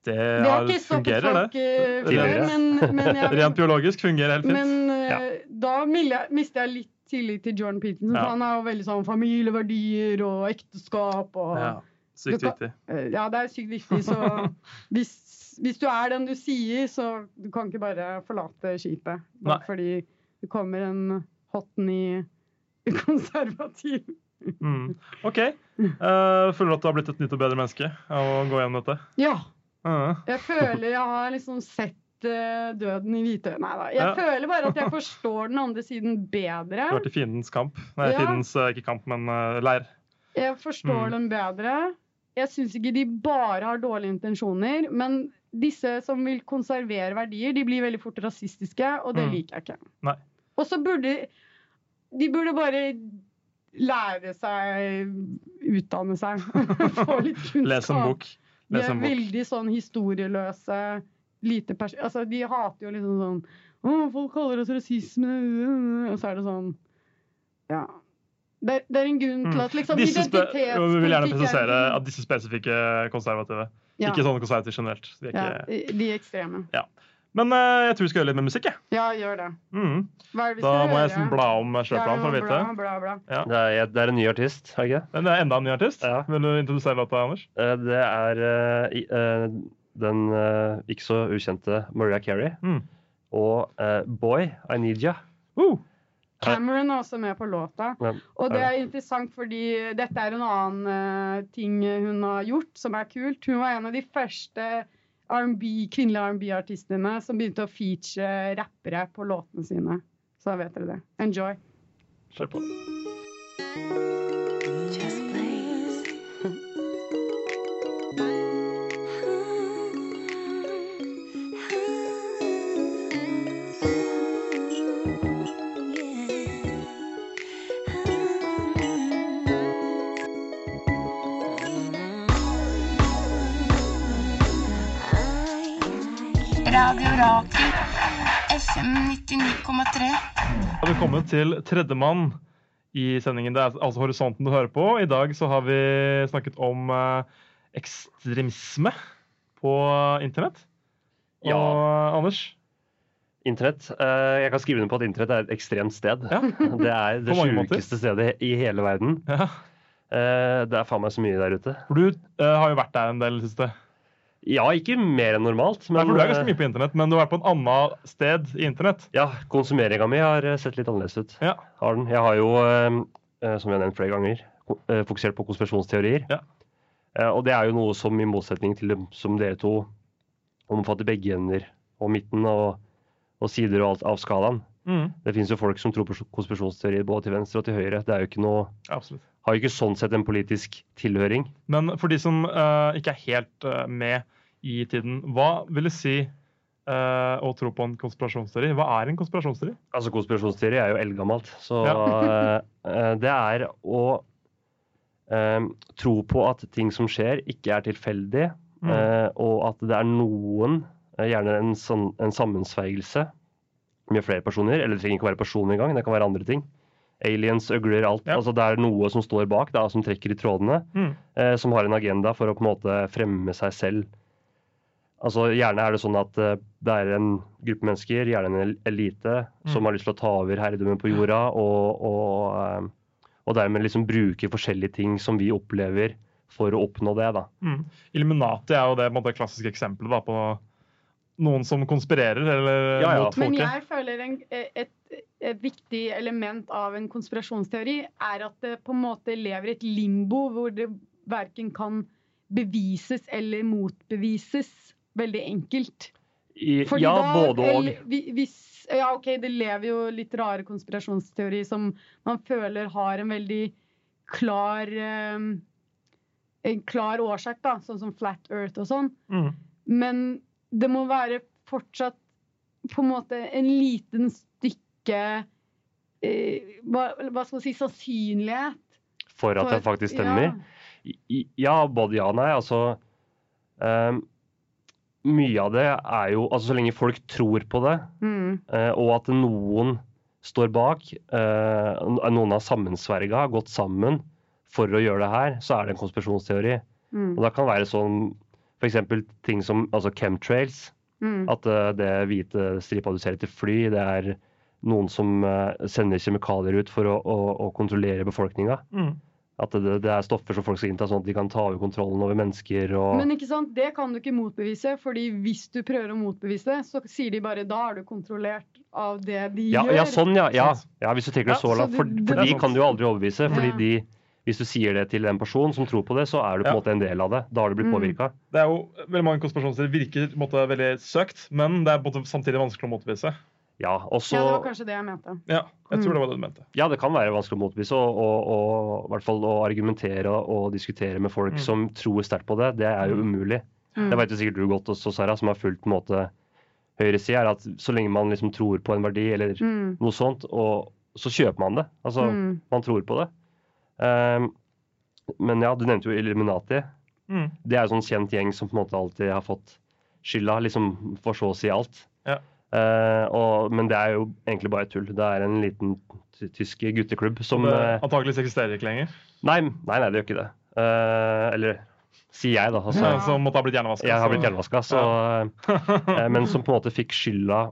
Det, Det har ikke fungerer, folk det. før, Tidligere. men, men jeg (laughs) Rent biologisk fungerer helt fint. Men eh, Ja. da mister jeg litt tillit til Jordan Peterson. Ja. For han er jo veldig sånn familieverdier og ekteskap og Ja, sykt kan- viktig. Eh, Ja, det er sykt viktig, så (laughs) hvis, hvis du er den du sier, så du kan ikke bare forlate skipet. Bare Nei. fordi det kommer en hot ny konservativ. Mm. OK. Uh, føler du at du har blitt et nytt og bedre menneske av å gå gjennom dette? Ja. Uh. Jeg føler jeg har liksom sett eh, døden i hvite Nei da. Jeg Ja. føler bare at jeg forstår den andre siden bedre. Du har vært i fiendens kamp. Nei, Ja. fiendens eh, ikke kamp, men leir. Jeg forstår Mm. den bedre. Jeg syns ikke de bare har dårlige intensjoner, men disse som vil konservere verdier, de blir veldig fort rasistiske, og det Mm. liker jeg ikke. Nei. Og så burde De burde bare lære seg Utdanne seg. (laughs) Få litt kunnskap. (laughs) Les en bok. De Les er en bok. veldig sånn historieløse. Lite pers altså, de hater jo liksom sånn Å, folk kaller oss rasisme Og så er det sånn Ja. Det er, det er en grunn til at liksom identitetspolitikk vi vil gjerne er- presisere at disse spesifikke konservative. Ja. Ikke sånne konservative generelt. De er ja, ikke... de ekstreme. Men uh, jeg tror vi skal gjøre litt med musikk. jeg. Ja, gjør det. Mm. Hva er det vi Da skal må jeg høre? sånn bla om kjøreplanen for å vite. Bla, bla, bla. Det er, det er en ny artist, har ikke? Men det er enda en ny artist. Ja. Vil du introdusere låta, Anders? Uh, Det er uh, i- den ikke så ukjente Maria Carey Mm. og Boy, I Need Ya. Uh. Cameron er også med på låta. Ja, Og det er er interessant fordi dette er en annen ting hun har gjort som er kult. Hun var en av de første kvinnelige R&B-artistene som begynte å feature rappere på låtene sine. Så da vet dere det. Enjoy. Kjør på. Rakel. FM 99,3. Da har vi kommet til tredjemann i sendingen. Det er altså Horisonten du hører på. I dag så har vi snakket om eh, ekstremisme på internett. Og Ja. Anders? Internett. eh, Jeg kan skrive under på at internett er et ekstremt sted. Ja. (laughs) Det er det sjukeste stedet i hele verden. ja. Eh, Det er faen meg så mye der ute. For du har jo vært der en del i det siste. Ja, ikke mer enn normalt, Nei, men for du er ganske mye på internett, men du har vært på et annet sted i internett. ja, konsumeringa mi har eh, sett litt annerledes ut. Ja. Har den. Jeg har jo, eh, eh, som jeg har nevnt flere ganger, fokusert på konspirasjonsteorier. Ja. Og det er jo noe som i motsetning til det som dere to omfatter begge ender og midten og, og sider og alt av skalaen. Mm. Det finnes jo folk som tror på konspirasjonsteorier både til venstre og til høyre. Det er jo ikke noe, Absolutt. Har jo ikke sånn sett en politisk tilhøring. Men for de som uh, ikke er helt uh, med i tiden, hva vil det si uh, å tro på en konspirasjonsteori? Hva er en konspirasjonsteori? Altså Konspirasjonsteori er jo eldgammelt. Så Ja. (laughs) det er å tro på at ting som skjer, ikke er tilfeldig, Mm. og at det er noen, gjerne en, sånn, en sammensveigelse med flere personer, eller det trenger ikke være personer engang, det kan være andre ting. Aliens, øgler, alt. Ja. Altså Det er noe som står bak, da, som trekker i trådene, Mm. eh, som har en agenda for å på en måte fremme seg selv. Altså Gjerne er det sånn at eh, det er en gruppe mennesker, gjerne en elite, elite, som Mm. har lyst til å ta over herredømmet på jorda, og, og, eh, og dermed liksom bruke forskjellige ting som vi opplever for å oppnå det. da. Mm. Illuminati er jo det på måte, klassiske eksempelet da, på noen som konspirerer eller Ja, ja. mot Men jeg føler en, et, et viktig element av en konspirasjonsteori er at det på en måte lever i et limbo hvor det verken kan bevises eller motbevises veldig enkelt. Fordi ja, da- både og. Hvis, ja, OK, det lever jo litt rare konspirasjonsteori som man føler har en veldig klar eh, En klar årsak, da, sånn som Flat Earth og sånn. Mm. Men det må være fortsatt på en måte en liten stykke eh, hva, hva skal man si sannsynlighet. For at det faktisk stemmer. Ja, Ja, både ja og nei. Altså um, Mye av det er jo Altså, så lenge folk tror på det, Mm. uh, og at noen står bak, uh, noen har sammensverga, gått sammen for å gjøre det her, så er det en konspirasjonsteori. Mm. Og det kan være sånn f.eks. ting som altså chemtrails. Mm. At uh, det hvite stripa du ser etter fly, det er noen som eh, sender kjemikalier ut for å, å, å kontrollere befolkninga. Mm. At det, det er stoffer som folk skal innta, sånn at de kan ta over kontrollen over mennesker. Og... Men ikke sant, det kan du ikke motbevise, fordi hvis du prøver å motbevise det, så sier de bare da er du kontrollert av det de ja, gjør. ja, sånn, ja. ja. ja hvis du tenker det Ja, så så langt. For, for de kan du jo aldri overbevise. fordi Ja. de, hvis du sier det til en person som tror på det, så er du på en Ja. måte en del av det. Da har du blitt Mm. påvirka. Det er jo veldig mange konspirasjonsteorier virker på en måte veldig søkt, men det er på en måte samtidig vanskelig å motbevise. Ja, også, Ja, det var kanskje det jeg mente. Ja, jeg Mm. tror det var det du mente. Ja, det kan være vanskelig å motbevise, og, og, og i hvert fall å argumentere og diskutere med folk Mm. som tror sterkt på det, det er jo Mm. umulig. Mm. Det vet jo sikkert du godt også, Sara, som har fulgt på en måte høyresida, er at så lenge man liksom tror på en verdi eller Mm. noe sånt, og så kjøper man det. Altså, Mm. man tror på det. Um, men ja, du nevnte jo Illuminati. Mm. Det er jo sånn kjent gjeng som på en måte alltid har fått skylda, liksom for så å si alt. Ja. Eh, og, men det er jo egentlig bare tull. Det er en liten tysk gutteklubb som det eh, antakeligvis eksisterer ikke lenger. nei, nei, nei, det gjør ikke det. Uh, eller sier jeg, da. Altså, Ja. Som måtte ha blitt hjernevaska. jeg har blitt hjernevaska, så uh, Men (laughs) som på en måte fikk skylda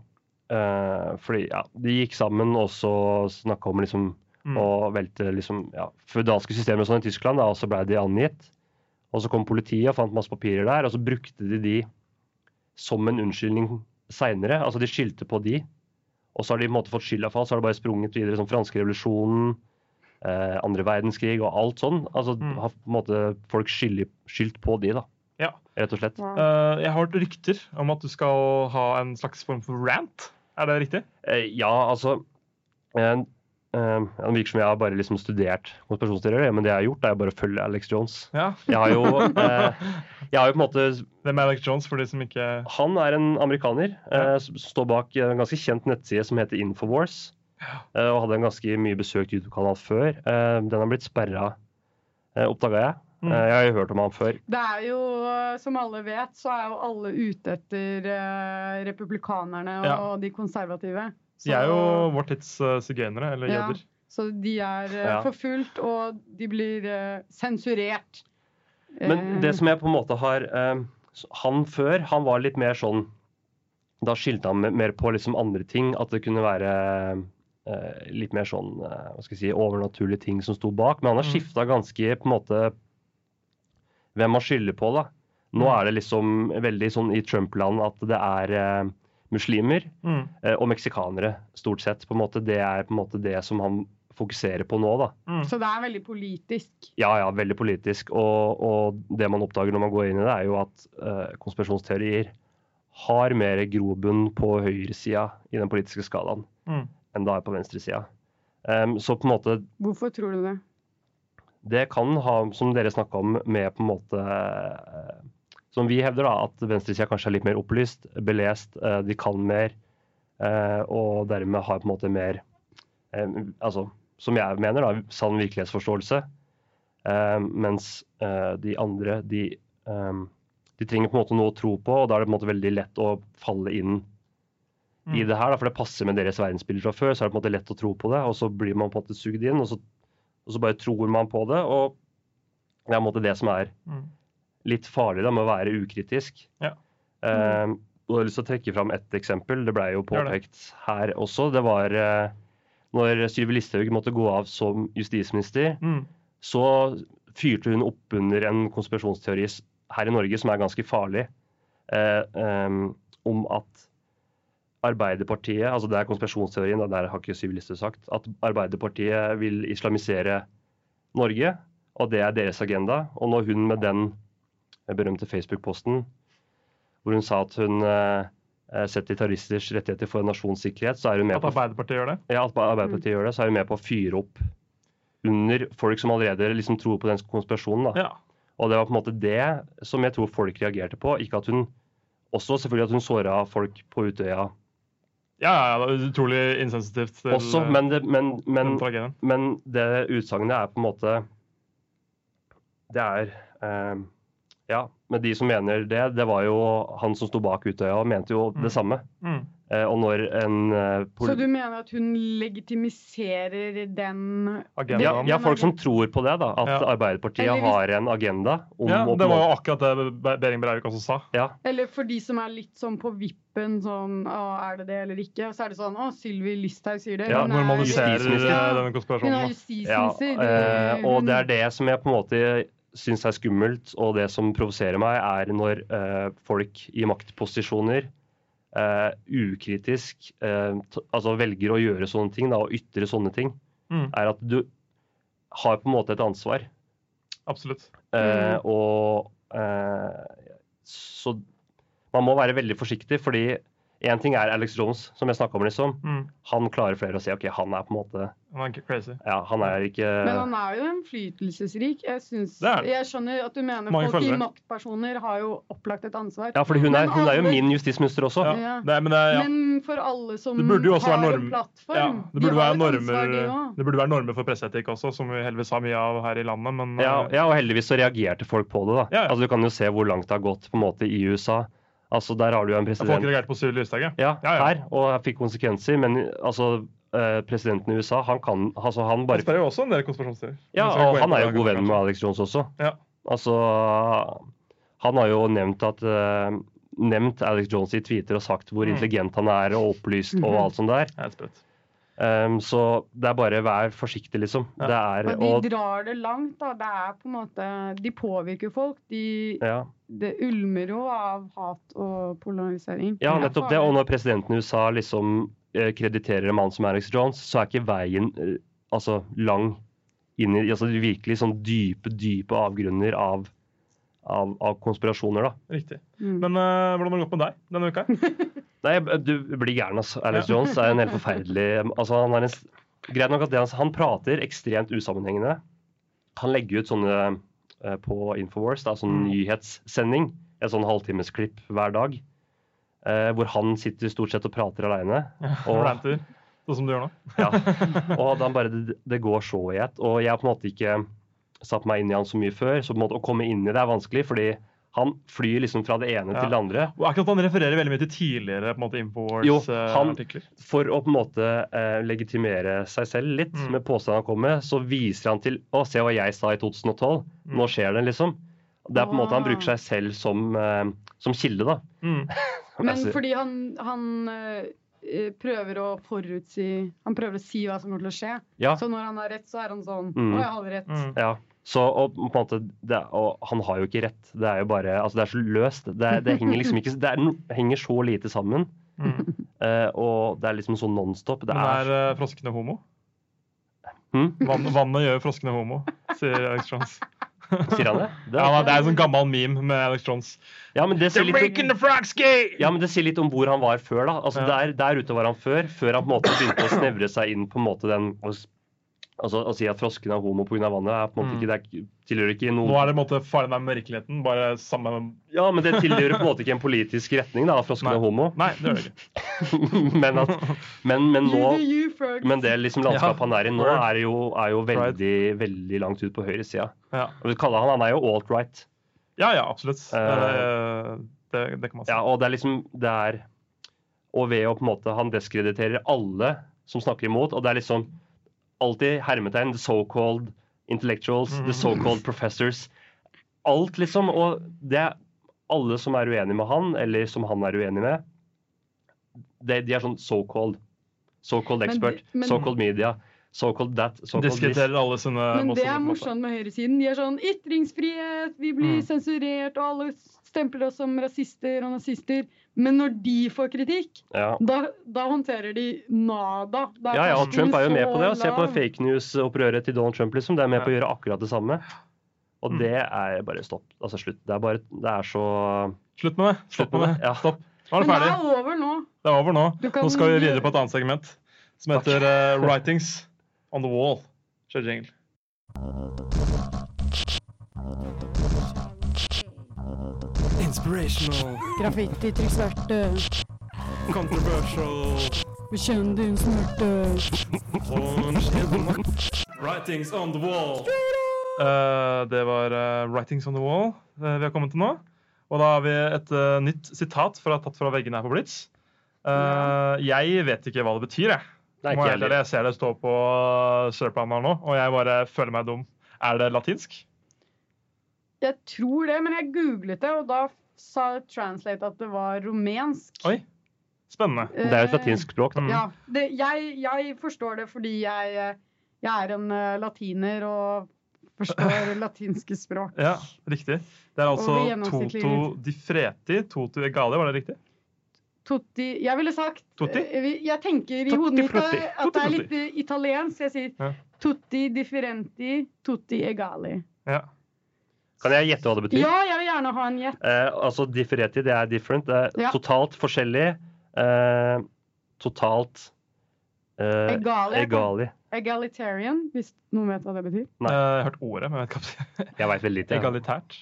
fordi ja, de gikk sammen og så snakka om liksom Mm. og velte liksom, ja, føydalske systemer og sånn i Tyskland, da, og så ble de angitt. Og så kom politiet og fant masse papirer der, og så brukte de de som en unnskyldning seinere. Altså de skyldte på de, og så har de på en måte fått skylda for alt. Så har det bare sprunget videre som franske revolusjonen, eh, andre verdenskrig og alt sånn. Altså Mm. har på en måte folk skyldt, på de, da. Ja. Rett og slett. Ja. Uh, jeg har hørt rykter om at du skal ha en slags form for rant. Er det riktig? Uh, ja, altså eh, eh, Det virker som jeg har bare liksom studert konspirasjonsteorier, men det jeg har gjort, er jo bare å følge Alex Jones. Ja. Jeg har jo, (laughs) eh, jeg har jo på en måte Hvem er Alex Jones, for de som ikke Han er en amerikaner Ja. eh, som står bak en ganske kjent nettside som heter Infowars. eh, og hadde en ganske mye besøkt YouTube-kanal før. Eh, den har blitt sperra, uh, oppdaga jeg. Mm. Eh, jeg har jo hørt om han før. Det er jo, som alle vet, så er jo alle ute etter republikanerne og Ja. de konservative. Så, De er jo vår tids uh, sigøynere, eller Ja. jøder. så de er uh, Ja. forfulgt, og de blir uh, sensurert. Men Eh, det som jeg på en måte har eh, Han før, han var litt mer sånn Da skilte han mer på liksom andre ting. At det kunne være eh, litt mer sånn eh, hva skal jeg si, overnaturlige ting som sto bak. Men han har Mm. skifta ganske på en måte hvem man skylder på, da. Nå Mm. er det liksom veldig sånn i Trump-land at det er eh, muslimer Mm. eh, og meksikanere, stort sett. på en måte. Det er på en måte det som han fokuserer på nå, da. Mm. Så det er veldig politisk. Ja, ja, veldig politisk. Og, og det man oppdager når man går inn i det, er jo at uh, konspirasjonsteorier har mer grobunn på høyresida i den politiske skalaen Mm. enn det er på venstresida. Um, så på en måte Hvorfor tror du det? Det kan ha, som dere snakka om, med på en måte eh, Som vi hevder, da, at venstresida kanskje er litt mer opplyst, belest, eh, de kan mer, eh, og dermed har på en måte mer eh, Altså, som jeg mener, da, sann virkelighetsforståelse. Mens de andre, de, de trenger på en måte noe å tro på, og da er det på en måte veldig lett å falle inn i Mm. det her, da, for det passer med deres verdensbilde fra før. Så er det på en måte lett å tro på det, og så blir man på en måte sugd inn, og så, og så bare tror man på det. Og det er på en måte det som er Mm. Litt farlig da, med å være ukritisk. Ja. Eh, og jeg har lyst til å trekke fram ett eksempel. Det ble jo påpekt her også. Det var uh, når Sylvi Listhaug måtte gå av som justisminister, Mm. så fyrte hun opp under en konspirasjonsteori her i Norge som er ganske farlig, uh, um, om at Arbeiderpartiet altså Det er konspirasjonsteorien, det der har ikke Sylvi Listhaug sagt, at Arbeiderpartiet vil islamisere Norge, og det er deres agenda. Og når hun med den berømte Facebook-posten hvor hun sa at hun eh, setter terroristers rettigheter for nasjonssikkerhet, så er hun med At på Arbeiderpartiet gjør det? ja, at Arbeiderpartiet gjør det, så er hun med på å fyre opp under folk som allerede liksom tror på den konspirasjonen. Da. Ja. Og det var på en måte det som jeg tror folk reagerte på. Ikke at hun også selvfølgelig at hun såra folk på Utøya Ja, ja, det er utrolig insensitivt til også, eh, men det, men, men, men det utsagnet er på en måte Det er eh, Ja, men de som mener det, det var jo han som sto bak Utøya og mente jo Mm. det samme. Mm. Eh, og når en eh, Så du mener at hun legitimiserer den Agendaen. ja, ja, folk som tror på det, da. At Ja. Arbeiderpartiet hvis- har en agenda om Ja, det var jo akkurat det Be- Behring Breivik også sa. ja, Eller for de som er litt sånn på vippen, sånn Å, er det det eller ikke? Og så er det sånn Å, Sylvi Listhaug sier det. Ja, Hun er- Normaliserer justisminister. denne Hun er konspirasjonen. ja, eh, og det er det som jeg på en måte syns er skummelt, og det som provoserer meg, er når uh, folk i maktposisjoner uh, ukritisk eh, t altså velger å gjøre sånne ting, da, og ytre sånne ting. Mm. Er at du har på en måte et ansvar. Absolutt. Eh, Mm. og eh, Så man må være veldig forsiktig, fordi én ting er Alex Jones, som jeg snakka om, liksom. Mm. Han klarer flere å si OK, han er på en måte Han er ikke crazy. Ja, han er ikke Men han er jo innflytelsesrik. Jeg, synes, jeg skjønner at du mener Mange folk i maktpersoner har jo opplagt et ansvar. Ja, fordi hun er, hun er jo min justisminister også. Ja. Ja. Er- men det, er- ja. Men for alle som Det burde jo også har være en plattform, Ja, det, de burde har være et ansvar, de normer, det burde være normer for presseetikk også, som vi heldigvis har mye av her i landet. Men Ja, eh, ja, og heldigvis så reagerte folk på det. da. Ja, ja. Altså Du kan jo se hvor langt det har gått på en måte i USA. Altså Der har du jo en folk president reagerte på Sylvi Listhaug, ja. ja, Ja, ja. her, og fikk konsekvenser. Men altså eh, presidenten i USA, han kan altså han Han bare spør jo også en del konspirasjonsteorier. Ja, og han er jo god venn med Alex Jones også. Ja. Altså Han har jo nevnt at uh, Nevnt Alex Jones i tweeter og sagt hvor Mm. intelligent han er og opplyst og alt sånt der. Det er helt sprøtt. Um, så det er bare vær forsiktig, liksom. Ja. Det er Og de og, drar det langt. da. Det er på en måte De påvirker folk. De, ja. Det ulmer jo av hat og polarisering. Ja, nettopp det. Og når presidenten i USA liksom eh, krediterer en mann som Alex Jones, så er ikke veien eh, altså lang inn i altså virkelig sånn dype, dype avgrunner av, av, av konspirasjoner, da. Riktig. Mm. Men uh, hvordan har det gått med deg denne uka? (laughs) Nei, du blir gæren, altså. Alex Ja. Jones er en helt forferdelig altså, han er en, Greit nok at det, han- han prater ekstremt usammenhengende. Han legger ut sånne på Infowars, da, sånn Mm. nyhetssending. Et sånn halvtimesklipp hver dag. eh, hvor han sitter stort sett og prater aleine. (laughs) Og sånn som du gjør nå? Ja. (laughs) Og da bare det, det går så i ett. Og jeg har på en måte ikke satt meg inn i han så mye før, så på en måte å komme inn i det er vanskelig. fordi han flyr liksom fra det ene Ja. til det andre. Og akkurat Han refererer veldig mye til tidligere på en måte, Jo, han- Infowars-artikler. For å på en måte eh, legitimere seg selv litt Mm. med påstanden han kom med, så viser han til Å, se hva jeg sa i 2012. Mm. Nå skjer det, liksom. Det er på en måte Han bruker seg selv som, eh, som kilde, da. Mm. (laughs) Men fordi han, han eh, eh, prøver å forutsi Han prøver å si hva som kommer til å skje. Ja. Så når han har rett, så er han sånn Mm. Å, jeg hadde rett. Mm. ja. Så og, på en måte, det, og han har jo ikke rett. Det er jo bare Altså, det er så løst. Det, det henger liksom ikke Det er, henger så lite sammen. Mm. Uh, og det er liksom sånn nonstop. Det Men er er eh, froskene homo? Hmm? Vann, vannet gjør froskene homo, sier Alex Jones. Sier han det? det (laughs) Ja, det er en sånn gammel meme med Alex Jones. ja, men det sier litt om! Ja, men Det sier litt om hvor han var før. da. Altså, Ja. der, der ute var han før, før han på en måte begynte å snevre seg inn på en måte den Altså Å si at frosken er homo pga. vannet, er på en måte Mm. ikke, det er, tilhører ikke Nå er det på en måte farlig med virkeligheten. Bare samme Ja, men det tilhører på en måte ikke en politisk retning, da, at frosken Nei. er homo. Nei, det gjør det ikke. (laughs) men, at, men, men nå men det liksom landskapet han er i nå, er jo, er jo Right. veldig, veldig langt ut på høyresida. Ja. Han, han er jo alt-right. ja, ja, absolutt. Uh, Eh, det, det kan man si. Ja, og det er liksom det er Og ved å på en måte Han diskrediterer alle som snakker imot, og det er liksom alltid hermetegn the so-called intellectuals, Mhm. the so-called professors. Alt, liksom. Og det er alle som er uenig med han, eller som han er uenig med, det, de er sånn so-called. So-called expert, so-called media, so-called that, so-called this. Diskuterer alle sine Men det er morsomt med høyresiden. De er sånn ytringsfrihet, vi blir Mm. sensurert, og alle stempler oss som rasister og nazister. Men når de får kritikk, Ja. da, da håndterer de nada. Da Ja, ja, og Trump er jo med på det. Se på fake news-opprøret til Donald Trump. liksom. Det er med på å gjøre akkurat det samme. Og Mm. det er bare stopp. Altså slutt. Det er bare Det er så Slutt med det. Stopp med det. Ja. Stopp. Nå er Men det det er over nå. Det er over nå. Kan Nå skal vi videre på et annet segment som heter uh, 'Writings on the Wall'. Kjør jingle. Inspirational, Graffititrykksverte. controversial bekjenn. Writings on the Wall. Uh, det var uh, 'Writings on the Wall' uh, vi har kommet til nå. Og da har vi et nytt sitat fra, tatt fra veggene her på Blitz. Eh, Jeg vet ikke hva det betyr, jeg. Det ikke jeg, jeg ser det stå på sørplanen her nå, og jeg bare føler meg dum. Er det latinsk? Jeg tror det, men jeg googlet det, og da sa Translate at det var rumensk. Oi. Spennende. Det er jo et latinsk språk, da. Ja, det, jeg, jeg forstår det fordi jeg, eh, jeg er en eh, latiner og forstår (laughs) latinske språk. Ja, riktig. Det er altså gjennomsnittlig Toto di Freti, Toto Egali, var det riktig? Totti Jeg ville sagt Totti? eh, Jeg tenker i hodet mitt at det er litt eh, italiensk. Jeg sier Ja. Tutti differenti, tutti egali. Ja. Kan jeg gjette hva det betyr? Ja, jeg vil gjerne ha en gjett. Eh, altså differenti, det er different. Det er Ja. totalt forskjellig. Eh, totalt eh, Egali. egali. Egalitarian, hvis noen vet hva det betyr. Nei. Jeg har hørt ordet, men jeg vet ikke hva det Jeg vet veldig lite. Egalitært.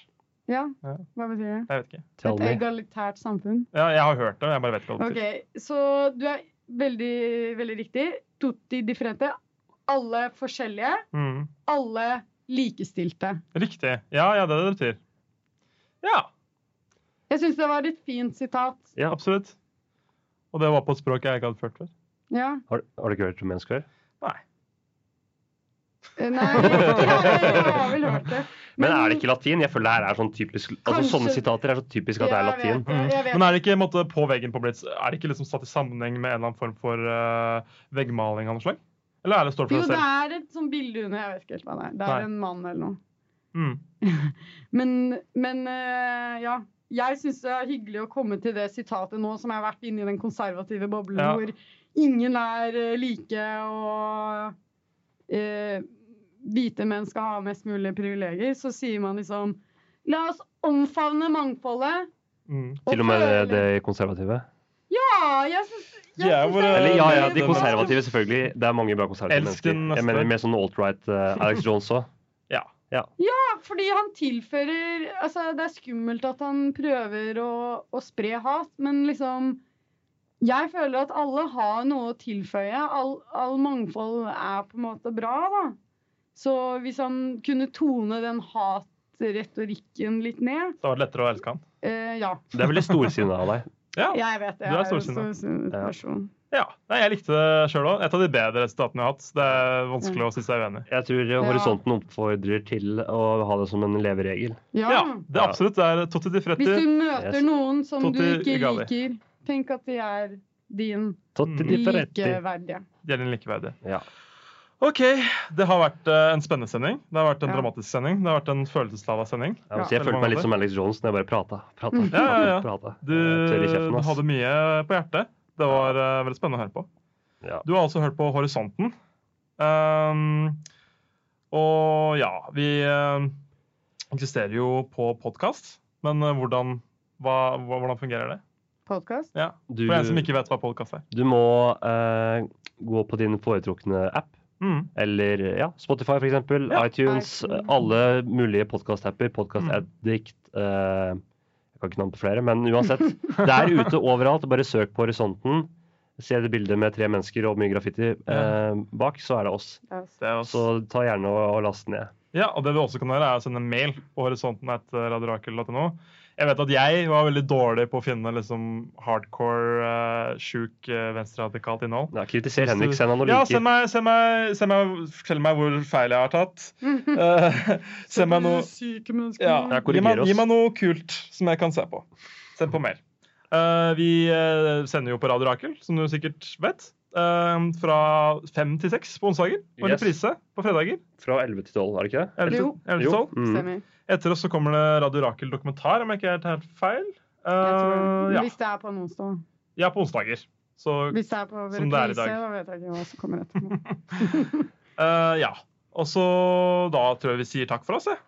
Ja, hva betyr det? Jeg vet ikke. Tell Et me. egalitært samfunn. Ja, jeg har hørt det, jeg bare vet ikke hva det betyr. Ok, så du er veldig, veldig riktig. Tutti differente. Alle forskjellige. Mm. Alle likestilte. Riktig. Ja, ja, det er det det betyr. Ja, Jeg syns det var et fint sitat. Ja. absolutt. Og det var på et språk jeg ikke hadde ført før. Ja. Har, har du ikke hørt mennesker før? Nei. Eh, Nei, jeg har vel hørt det. (laughs) Men er det ikke latin? Jeg føler det er sånn typisk altså Sånne sitater er så typisk at det er latin. vet mm. Men er det ikke måte, på veggen på Blitz Er det ikke liksom satt i sammenheng med en eller annen form for uh, veggmaling av noe slag? Eller er det står for Jo, seg det er et sånt bilde under. Jeg vet ikke helt hva det er. Det er Nei. en mann eller noe. Mm. (laughs) Men, men uh, ja. Jeg syns det er hyggelig å komme til det sitatet nå som jeg har vært inne i den konservative boblen, Ja. hvor ingen er eh, like, og uh, hvite menn skal ha mest mulig privilegier. Så sier man liksom La oss omfavne mangfoldet. Mm. Til og med det, det konservative. Ja, jeg syns De er våre- Eller ja, ja, de konservative, selvfølgelig. Det er mange bra konservative Elsk mennesker. Jeg mener mer sånn alt-right uh, Alex Jones òg. Ja. Fordi han tilfører Altså, det er skummelt at han prøver å, å spre hat, men liksom Jeg føler at alle har noe å tilføye. All, all mangfold er på en måte bra, da. Så hvis han kunne tone den hat retorikken litt ned Det var lettere å elske han. eh, Ja. Det er veldig storsinnet av deg. Ja. Jeg vet det. Du er storsinnet Ja. Nei, jeg likte det sjøl òg. Et av de bedre resultatene jeg har hatt. Det er vanskelig å si seg uenig. Jeg tror horisonten oppfordrer til å ha det som en leveregel. Ja. Ja, det er absolutt. Det er Totti di Hvis du møter Yes. noen som du ikke Gali. liker, tenk at de er din Totti likeverdige. De er din likeverdige. Ja. OK. Det har vært eh, en spennende sending. Det har vært en Ja. dramatisk sending. Det har vært en følelseslada sending. Ja, jeg følte meg litt som Alex Jones når jeg bare prata. prata, Mm. prata, Ja, ja, (laughs) prata. Du, du hadde mye på hjertet. Det var uh, veldig spennende å høre på. Ja. Du har altså hørt på Horisonten. Um, og ja, vi uh, eksisterer jo på podkast. Men uh, hvordan, hva, hva, hvordan fungerer det? Podkast? Ja. Du, For en som ikke vet hva podkast er. du må uh, gå på din foretrukne app. Mm. Eller ja, Spotify, eksempel. Ja. iTunes. iTunes. Alle mulige podkast-apper. Podcast Mm. Addict. eh, jeg kan ikke navn på flere, men uansett. (laughs) Det er ute overalt. Bare søk på Horisonten. Se det bildet med tre mennesker og mye graffiti eh, bak, så er det oss. Det er oss. Så ta gjerne og, og last ned. Ja, og det vi også kan gjøre, er å sende en mail på horisonten.radiorakel.no. Jeg vet at jeg var veldig dårlig på å finne liksom hardcore, uh, sjuk, uh, venstreradikalt innhold. Ja, kritiser Henrik, send han noen Ja, linker. send meg, send meg, send meg, fortell meg hvor feil jeg har tatt. Uh, (laughs) send meg noe Syke mennesker. ja, Ja, gi, meg, gi meg noe kult som jeg kan se på. Send på mail. Uh, vi uh, sender jo på Radio Rakel, som du sikkert vet. Eh, fra fem til seks på onsdager. Og Yes. reprise på fredager. Fra 11 til 12, er det ikke det? 11 Jo. 11 til 12. Mm. Etter oss så kommer det Radio Rakel dokumentar, om jeg ikke er helt feil. Uh, Jeg tror det. ja. Hvis det er på en onsdag. ja, på onsdager. Så Hvis det er på det er reprise, da vet jeg ikke hva som kommer etterpå. uh, (laughs) ja. Og så da tror jeg vi sier takk for oss, jeg.